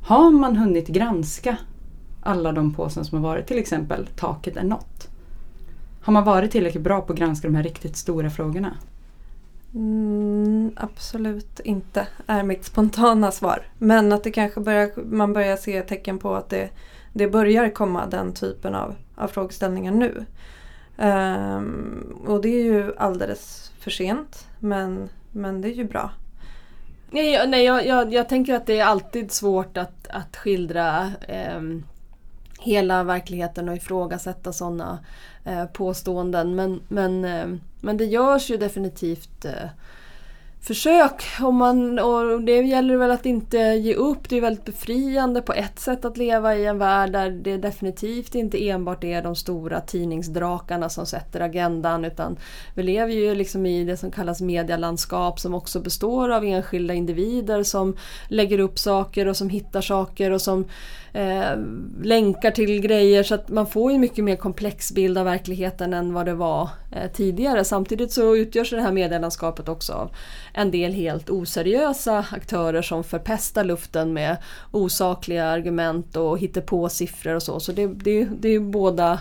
Har man hunnit granska alla de påsen som har varit, till exempel taket är nått? Har man varit tillräckligt bra på att granska de här riktigt stora frågorna? Mm, absolut inte, är mitt spontana svar. Men att det kanske börjar, man börjar se tecken på att det, det börjar komma den typen av, av frågeställningar nu. Um, och det är ju alldeles för sent men, men det är ju bra. Nej, nej jag, jag, jag tänker att det är alltid svårt att, att skildra eh, hela verkligheten och ifrågasätta sådana eh, påståenden. Men, men, eh, men det görs ju definitivt eh, försök. Och, man, och det gäller väl att inte ge upp. Det är väldigt befriande på ett sätt att leva i en värld där det definitivt inte enbart är de stora tidningsdrakarna som sätter agendan utan vi lever ju liksom i det som kallas medialandskap som också består av enskilda individer som lägger upp saker och som hittar saker och som eh, länkar till grejer så att man får en mycket mer komplex bild av verkligheten än vad det var eh, tidigare. Samtidigt så utgörs det här medielandskapet också av en del helt oseriösa aktörer som förpestar luften med osakliga argument och hittar på siffror och så. Så det, det, det är båda,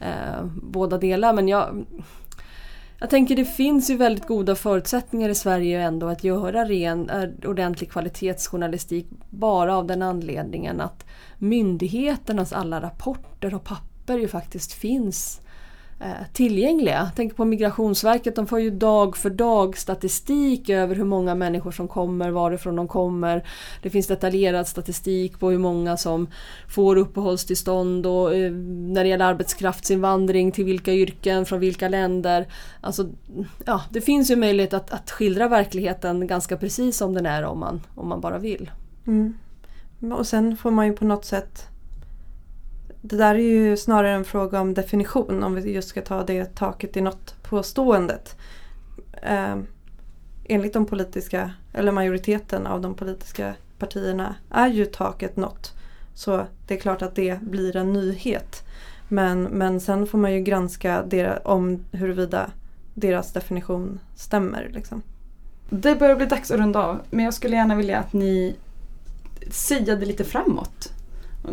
eh, båda delar. Men jag, jag tänker det finns ju väldigt goda förutsättningar i Sverige ändå att göra ren, eh, ordentlig kvalitetsjournalistik bara av den anledningen att myndigheternas alla rapporter och papper ju faktiskt finns Eh, tillgängliga. Tänk på Migrationsverket, de får ju dag för dag statistik över hur många människor som kommer, varifrån de kommer. Det finns detaljerad statistik på hur många som får uppehållstillstånd och eh, när det gäller arbetskraftsinvandring till vilka yrken, från vilka länder. Alltså, ja, det finns ju möjlighet att, att skildra verkligheten ganska precis som den är om man, om man bara vill. Mm. Och sen får man ju på något sätt det där är ju snarare en fråga om definition om vi just ska ta det taket i något påståendet. Eh, enligt de politiska, eller majoriteten av de politiska partierna är ju taket nått. Så det är klart att det blir en nyhet. Men, men sen får man ju granska deras, om huruvida deras definition stämmer. Liksom. Det börjar bli dags att runda av men jag skulle gärna vilja att ni siade lite framåt.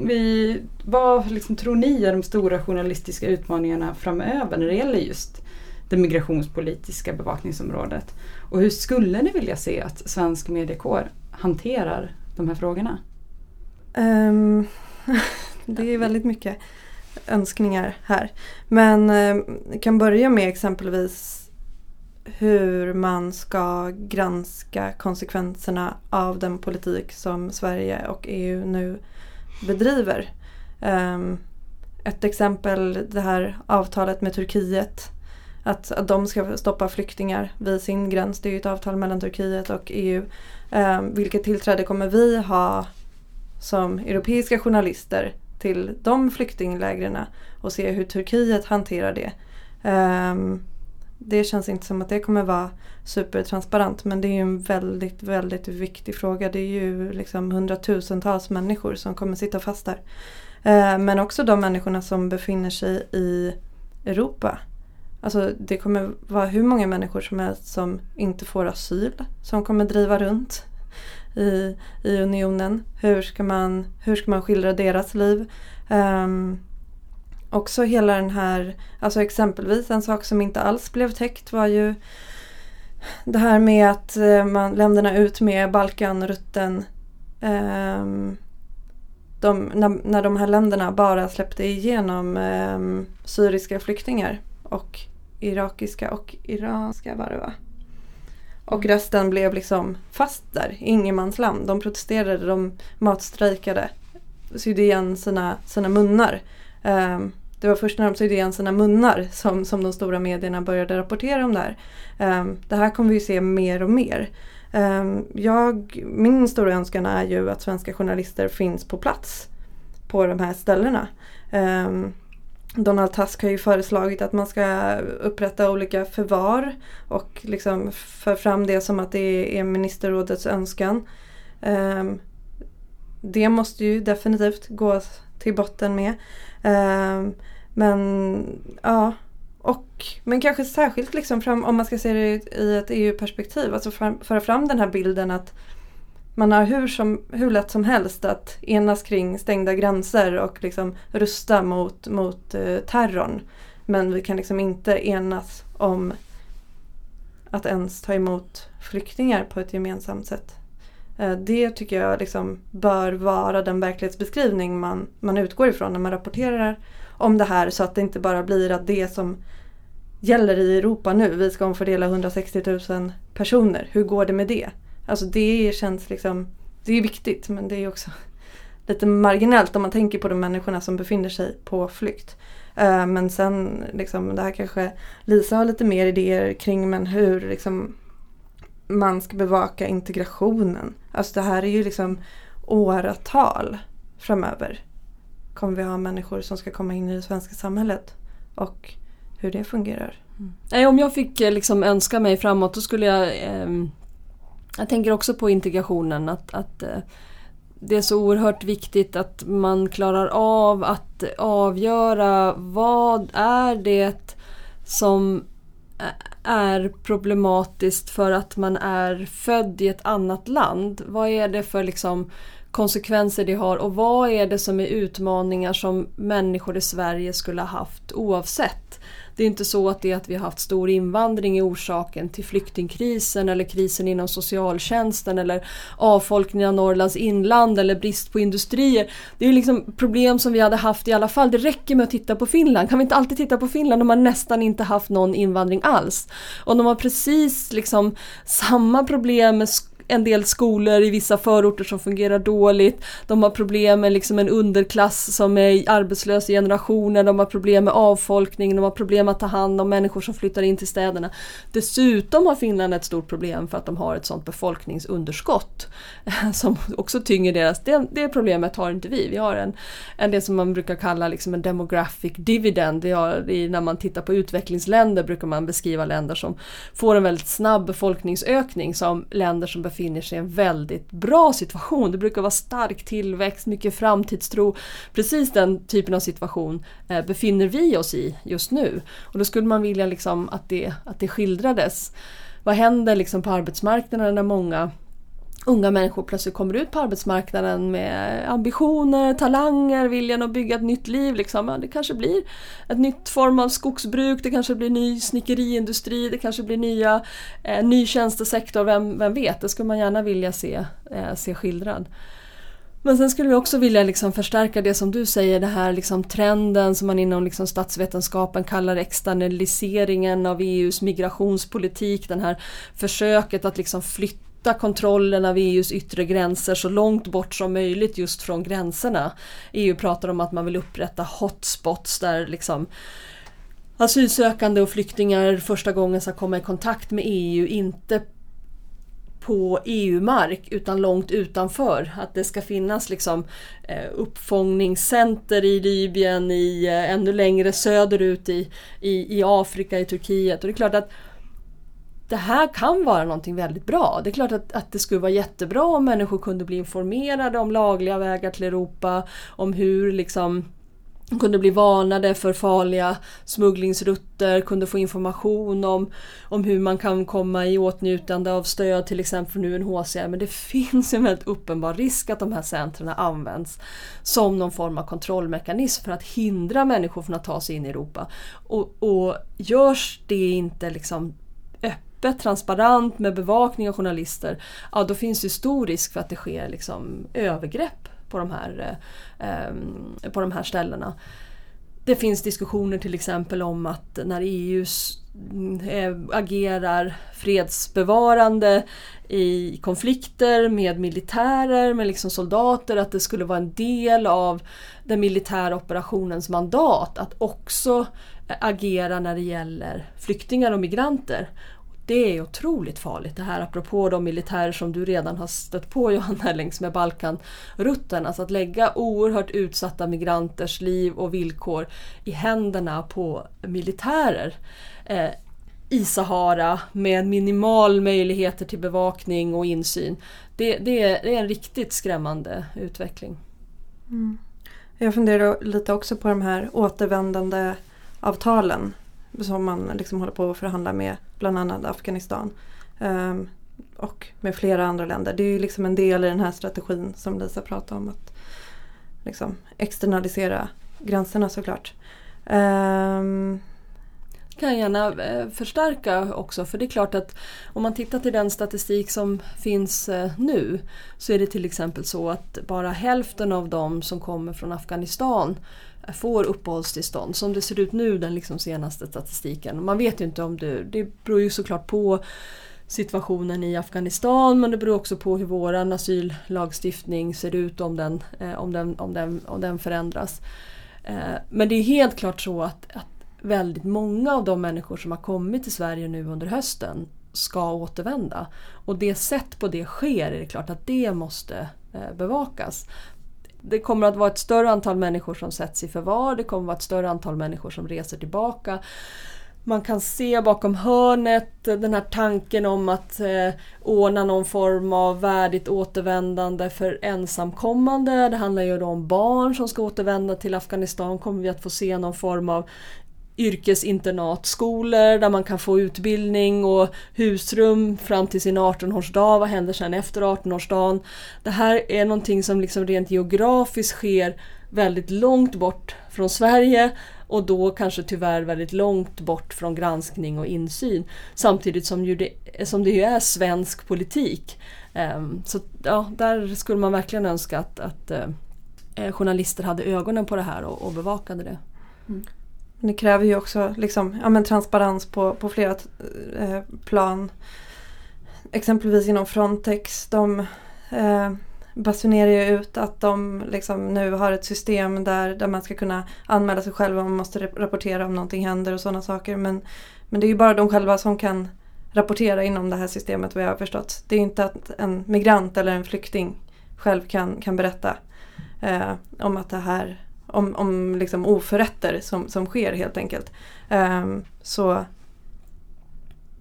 Vi, vad liksom, tror ni är de stora journalistiska utmaningarna framöver när det gäller just det migrationspolitiska bevakningsområdet? Och hur skulle ni vilja se att svensk mediekår hanterar de här frågorna? Um, det är väldigt mycket önskningar här. Men um, jag kan börja med exempelvis hur man ska granska konsekvenserna av den politik som Sverige och EU nu bedriver. Um, ett exempel det här avtalet med Turkiet. Att, att de ska stoppa flyktingar vid sin gräns. Det är ju ett avtal mellan Turkiet och EU. Um, ehm, vilket tillträde kommer vi ha som europeiska journalister till de flyktinglägren och se hur Turkiet hanterar det. Um, det känns inte som att det kommer vara supertransparent men det är ju en väldigt, väldigt viktig fråga. Det är ju liksom hundratusentals människor som kommer sitta fast där. Eh, men också de människorna som befinner sig i Europa. Alltså det kommer vara hur många människor som helst som inte får asyl som kommer driva runt i, i unionen. Hur ska, man, hur ska man skildra deras liv? Um, också hela den här, alltså exempelvis en sak som inte alls blev täckt var ju det här med att eh, man, länderna ut med Balkanrutten um, de, när, när de här länderna bara släppte igenom um, syriska flyktingar och irakiska och iranska var det va? Och resten blev liksom fast där, ingenmansland. De protesterade, de matstrejkade, sydde igen sina, sina munnar. Um, det var först när de sydde igen sina munnar som, som de stora medierna började rapportera om det här. Um, det här kommer vi se mer och mer. Um, jag, min stora önskan är ju att svenska journalister finns på plats på de här ställena. Um, Donald Tusk har ju föreslagit att man ska upprätta olika förvar och liksom för fram det som att det är ministerrådets önskan. Um, det måste ju definitivt gå till botten med. Ehm, men ja, och, men kanske särskilt liksom fram, om man ska se det i ett EU-perspektiv, alltså föra fram den här bilden att man har hur, som, hur lätt som helst att enas kring stängda gränser och liksom rusta mot, mot eh, terrorn. Men vi kan liksom inte enas om att ens ta emot flyktingar på ett gemensamt sätt. Eh, det tycker jag liksom bör vara den verklighetsbeskrivning man, man utgår ifrån när man rapporterar om det här så att det inte bara blir att det som gäller i Europa nu, vi ska omfördela 160 000 personer, hur går det med det? Alltså det känns liksom, det är viktigt men det är också lite marginellt om man tänker på de människorna som befinner sig på flykt. Eh, men sen liksom, det här kanske Lisa har lite mer idéer kring men hur liksom, man ska bevaka integrationen. Alltså det här är ju liksom åratal framöver. Kommer vi ha människor som ska komma in i det svenska samhället och hur det fungerar. Mm. Om jag fick eh, liksom önska mig framåt då skulle jag eh, jag tänker också på integrationen att, att eh, det är så oerhört viktigt att man klarar av att avgöra vad är det som är problematiskt för att man är född i ett annat land. Vad är det för liksom konsekvenser det har och vad är det som är utmaningar som människor i Sverige skulle ha haft oavsett. Det är inte så att det att vi har haft stor invandring är orsaken till flyktingkrisen eller krisen inom socialtjänsten eller avfolkningen av Norrlands inland eller brist på industrier. Det är liksom problem som vi hade haft i alla fall. Det räcker med att titta på Finland. Kan vi inte alltid titta på Finland? De har nästan inte haft någon invandring alls. Och de har precis liksom samma problem med en del skolor i vissa förorter som fungerar dåligt. De har problem med liksom en underklass som är arbetslös i generationer. De har problem med avfolkning. De har problem att ta hand om människor som flyttar in till städerna. Dessutom har Finland ett stort problem för att de har ett sånt befolkningsunderskott som också tynger deras. Det, det problemet har inte vi. Vi har en, en det som man brukar kalla liksom en demographic dividend. Det har, när man tittar på utvecklingsländer brukar man beskriva länder som får en väldigt snabb befolkningsökning som länder som befinner sig i en väldigt bra situation. Det brukar vara stark tillväxt, mycket framtidstro. Precis den typen av situation eh, befinner vi oss i just nu. Och då skulle man vilja liksom att, det, att det skildrades. Vad händer liksom på arbetsmarknaden när många unga människor plötsligt kommer ut på arbetsmarknaden med ambitioner, talanger, viljan att bygga ett nytt liv. Liksom. Ja, det kanske blir ett nytt form av skogsbruk, det kanske blir ny snickeriindustri, det kanske blir nya, eh, ny tjänstesektor, vem, vem vet? Det skulle man gärna vilja se, eh, se skildrad. Men sen skulle vi också vilja liksom förstärka det som du säger, det här liksom trenden som man inom liksom statsvetenskapen kallar externaliseringen av EUs migrationspolitik, den här försöket att liksom flytta flytta kontrollen av EUs yttre gränser så långt bort som möjligt just från gränserna. EU pratar om att man vill upprätta hotspots där liksom asylsökande och flyktingar första gången ska komma i kontakt med EU, inte på EU-mark utan långt utanför. Att det ska finnas liksom eh, uppfångningscenter i Libyen, i, eh, ännu längre söderut i, i, i Afrika, i Turkiet. Och det är klart att det här kan vara någonting väldigt bra. Det är klart att, att det skulle vara jättebra om människor kunde bli informerade om lagliga vägar till Europa, om hur liksom kunde bli varnade för farliga smugglingsrutter, kunde få information om, om hur man kan komma i åtnjutande av stöd till exempel från UNHCR. Men det finns en väldigt uppenbar risk att de här centren används som någon form av kontrollmekanism för att hindra människor från att ta sig in i Europa. Och, och görs det inte liksom öppet, transparent med bevakning av journalister, ja då finns det stor risk för att det sker liksom övergrepp på de här, eh, ehm, på de här ställena. det finns diskussioner till exempel om att när EU eh, agerar fredsbevarande i konflikter med militärer, med liksom soldater, att det skulle vara en del av den militära operationens mandat att också eh, agera när det gäller flyktingar och migranter. Det är otroligt farligt det här apropå de militärer som du redan har stött på Johanna längs med Balkanrutten. Alltså att lägga oerhört utsatta migranters liv och villkor i händerna på militärer. Eh, i Sahara med minimal möjligheter till bevakning och insyn. Det, det, är, det är, en riktigt skrämmande utveckling. Mm. Jag funderar lite också på de här återvändande avtalen som man liksom håller på att förhandla med bland annat Afghanistan. Um, och med flera andra länder. Det är ju liksom en del i den här strategin som Lisa pratade om. Att liksom externalisera gränserna såklart. Um, kan jag gärna eh, förstärka också för det är klart att om man tittar till den statistik som finns eh, nu så är det till exempel så att bara hälften av de som kommer från Afghanistan får uppehållstillstånd. Som det ser ut nu, den liksom senaste statistiken. Man vet ju inte om det, det beror ju såklart på situationen i Afghanistan men det beror också på hur vår asyllagstiftning ser ut om den, eh, om den, om den, om den förändras. Eh, men det är helt klart så att, att väldigt många av de människor som har kommit till Sverige nu under hösten ska återvända. Och det sätt på det sker är det klart att det måste eh, bevakas det kommer att vara ett större antal människor som sätts i förvar, det kommer att vara ett större antal människor som reser tillbaka. Man kan se bakom hörnet den här tanken om att eh, ordna någon form av värdigt återvändande för ensamkommande. Det handlar ju då om barn som ska återvända till Afghanistan. Kommer vi att få se någon form av yrkesinternatskolor där man kan få utbildning och husrum fram till sin 18-årsdag. Vad händer sen efter 18-årsdagen? Det här är någonting som liksom rent geografiskt sker väldigt långt bort från Sverige och då kanske tyvärr väldigt långt bort från granskning och insyn. Samtidigt som, ju det, som det ju är svensk politik. Ehm, så ja, där skulle man verkligen önska att, att eh, journalister hade ögonen på det här och, och bevakade det. Mm. Det kräver ju också liksom, ja, men transparens på, på flera eh, plan. Exempelvis inom Frontex. De eh, basunerar ju ut att de liksom nu har ett system där, där man ska kunna anmäla sig själv om man måste rapportera om någonting händer och sådana saker. Men, men det är ju bara de själva som kan rapportera inom det här systemet vad jag har förstått. Det är inte att en migrant eller en flykting själv kan, kan berätta eh, om att det här om, om liksom oförrätter som, som sker helt enkelt. Um, så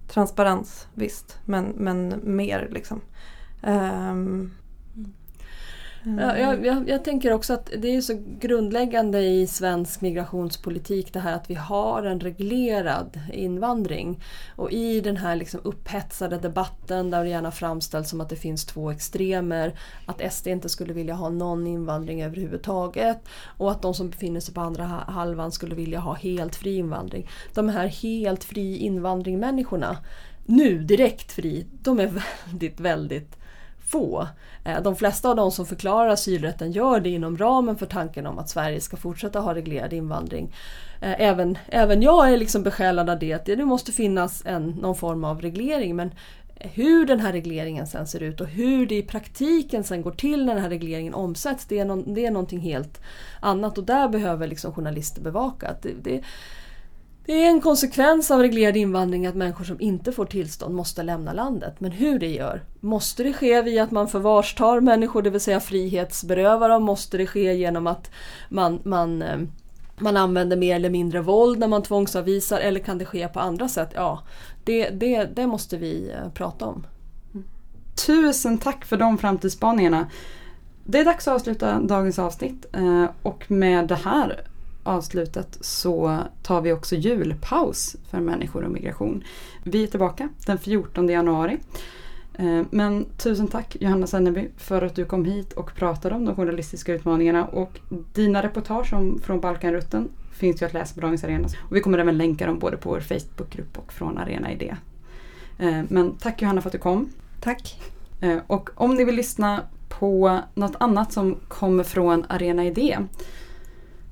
transparens visst, men, men mer liksom. Um, Ja, jag, jag, jag, tänker också att det är så grundläggande i svensk migrationspolitik det här att vi har en reglerad invandring. Och i den här liksom upphetsade debatten där det gärna framställs som att det finns två extremer, att SD inte skulle vilja ha någon invandring överhuvudtaget och att de som befinner sig på andra halvan skulle vilja ha helt fri invandring. De här helt fri invandring-människorna, nu direkt fri, de är väldigt, väldigt få. Eh, de flesta av de som förklarar asylrätten gör det inom ramen för tanken om att Sverige ska fortsätta ha reglerad invandring. Eh, även, även jag är liksom besjälad av det, att det måste finnas en, någon form av reglering. Men hur den här regleringen sen ser ut och hur det i praktiken sen går till när den här regleringen omsätts, det är, no, det är någonting helt annat. Och där behöver liksom journalister bevaka. Det, det, det är en konsekvens av reglerad invandring att människor som inte får tillstånd måste lämna landet. Men hur det gör? Måste det ske via att man förvarstar människor, det vill säga frihetsberövar dem? Måste det ske genom att man, man, eh, man använder mer eller mindre våld när man tvångsavvisar? Eller kan det ske på andra sätt? Ja, det, det, det måste vi eh, prata om. Tusen tack för de framtidsspaningarna. Det är dags att avsluta dagens avsnitt eh, och med det här avslutet så tar vi också julpaus för människor och migration. Vi är tillbaka den 14 januari. Eh, men tusen tack Johanna Senneby för att du kom hit och pratade om de journalistiska utmaningarna och dina reportage om, från Balkanrutten finns ju att läsa på Dagens Arena. Och vi kommer även länka dem både på vår Facebookgrupp och från Arena Idé. Eh, men tack Johanna för att du kom. Tack. Eh, och om ni vill lyssna på något annat som kommer från Arena Idé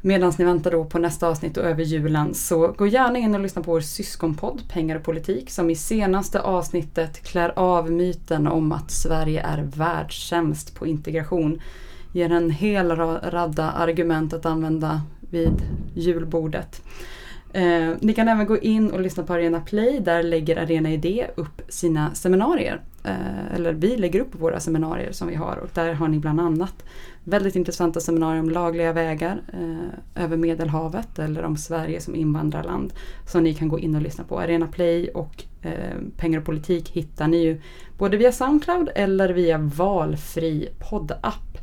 Medan ni väntar då på nästa avsnitt och över julen så gå gärna in och lyssna på vår syskonpodd Pengar och politik som i senaste avsnittet klär av myten om att Sverige är världssämst på integration. Ger en hel radda argument att använda vid julbordet. Eh, ni kan även gå in och lyssna på Arena Play. Där lägger Arena Idé upp sina seminarier. Eh, eller vi lägger upp våra seminarier som vi har och där har ni bland annat väldigt intressanta seminarier om lagliga vägar eh, över Medelhavet eller om Sverige som invandrarland som ni kan gå in och lyssna på. Arena Play och eh, Pengar och politik hittar ni ju både via Soundcloud eller via valfri poddapp.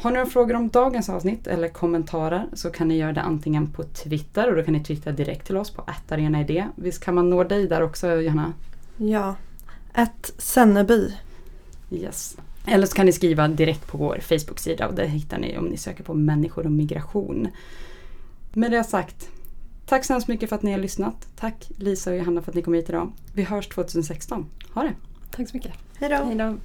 Har ni några frågor om dagens avsnitt eller kommentarer så kan ni göra det antingen på Twitter och då kan ni twittra direkt till oss på arenaidé. Visst kan man nå dig där också Johanna? Ja, ett Senneby. Yes. Eller så kan ni skriva direkt på vår Facebook-sida och det hittar ni om ni söker på människor och migration. Med det sagt, tack så hemskt mycket för att ni har lyssnat. Tack Lisa och Johanna för att ni kom hit idag. Vi hörs 2016. Ha det! Tack så mycket. Hej då!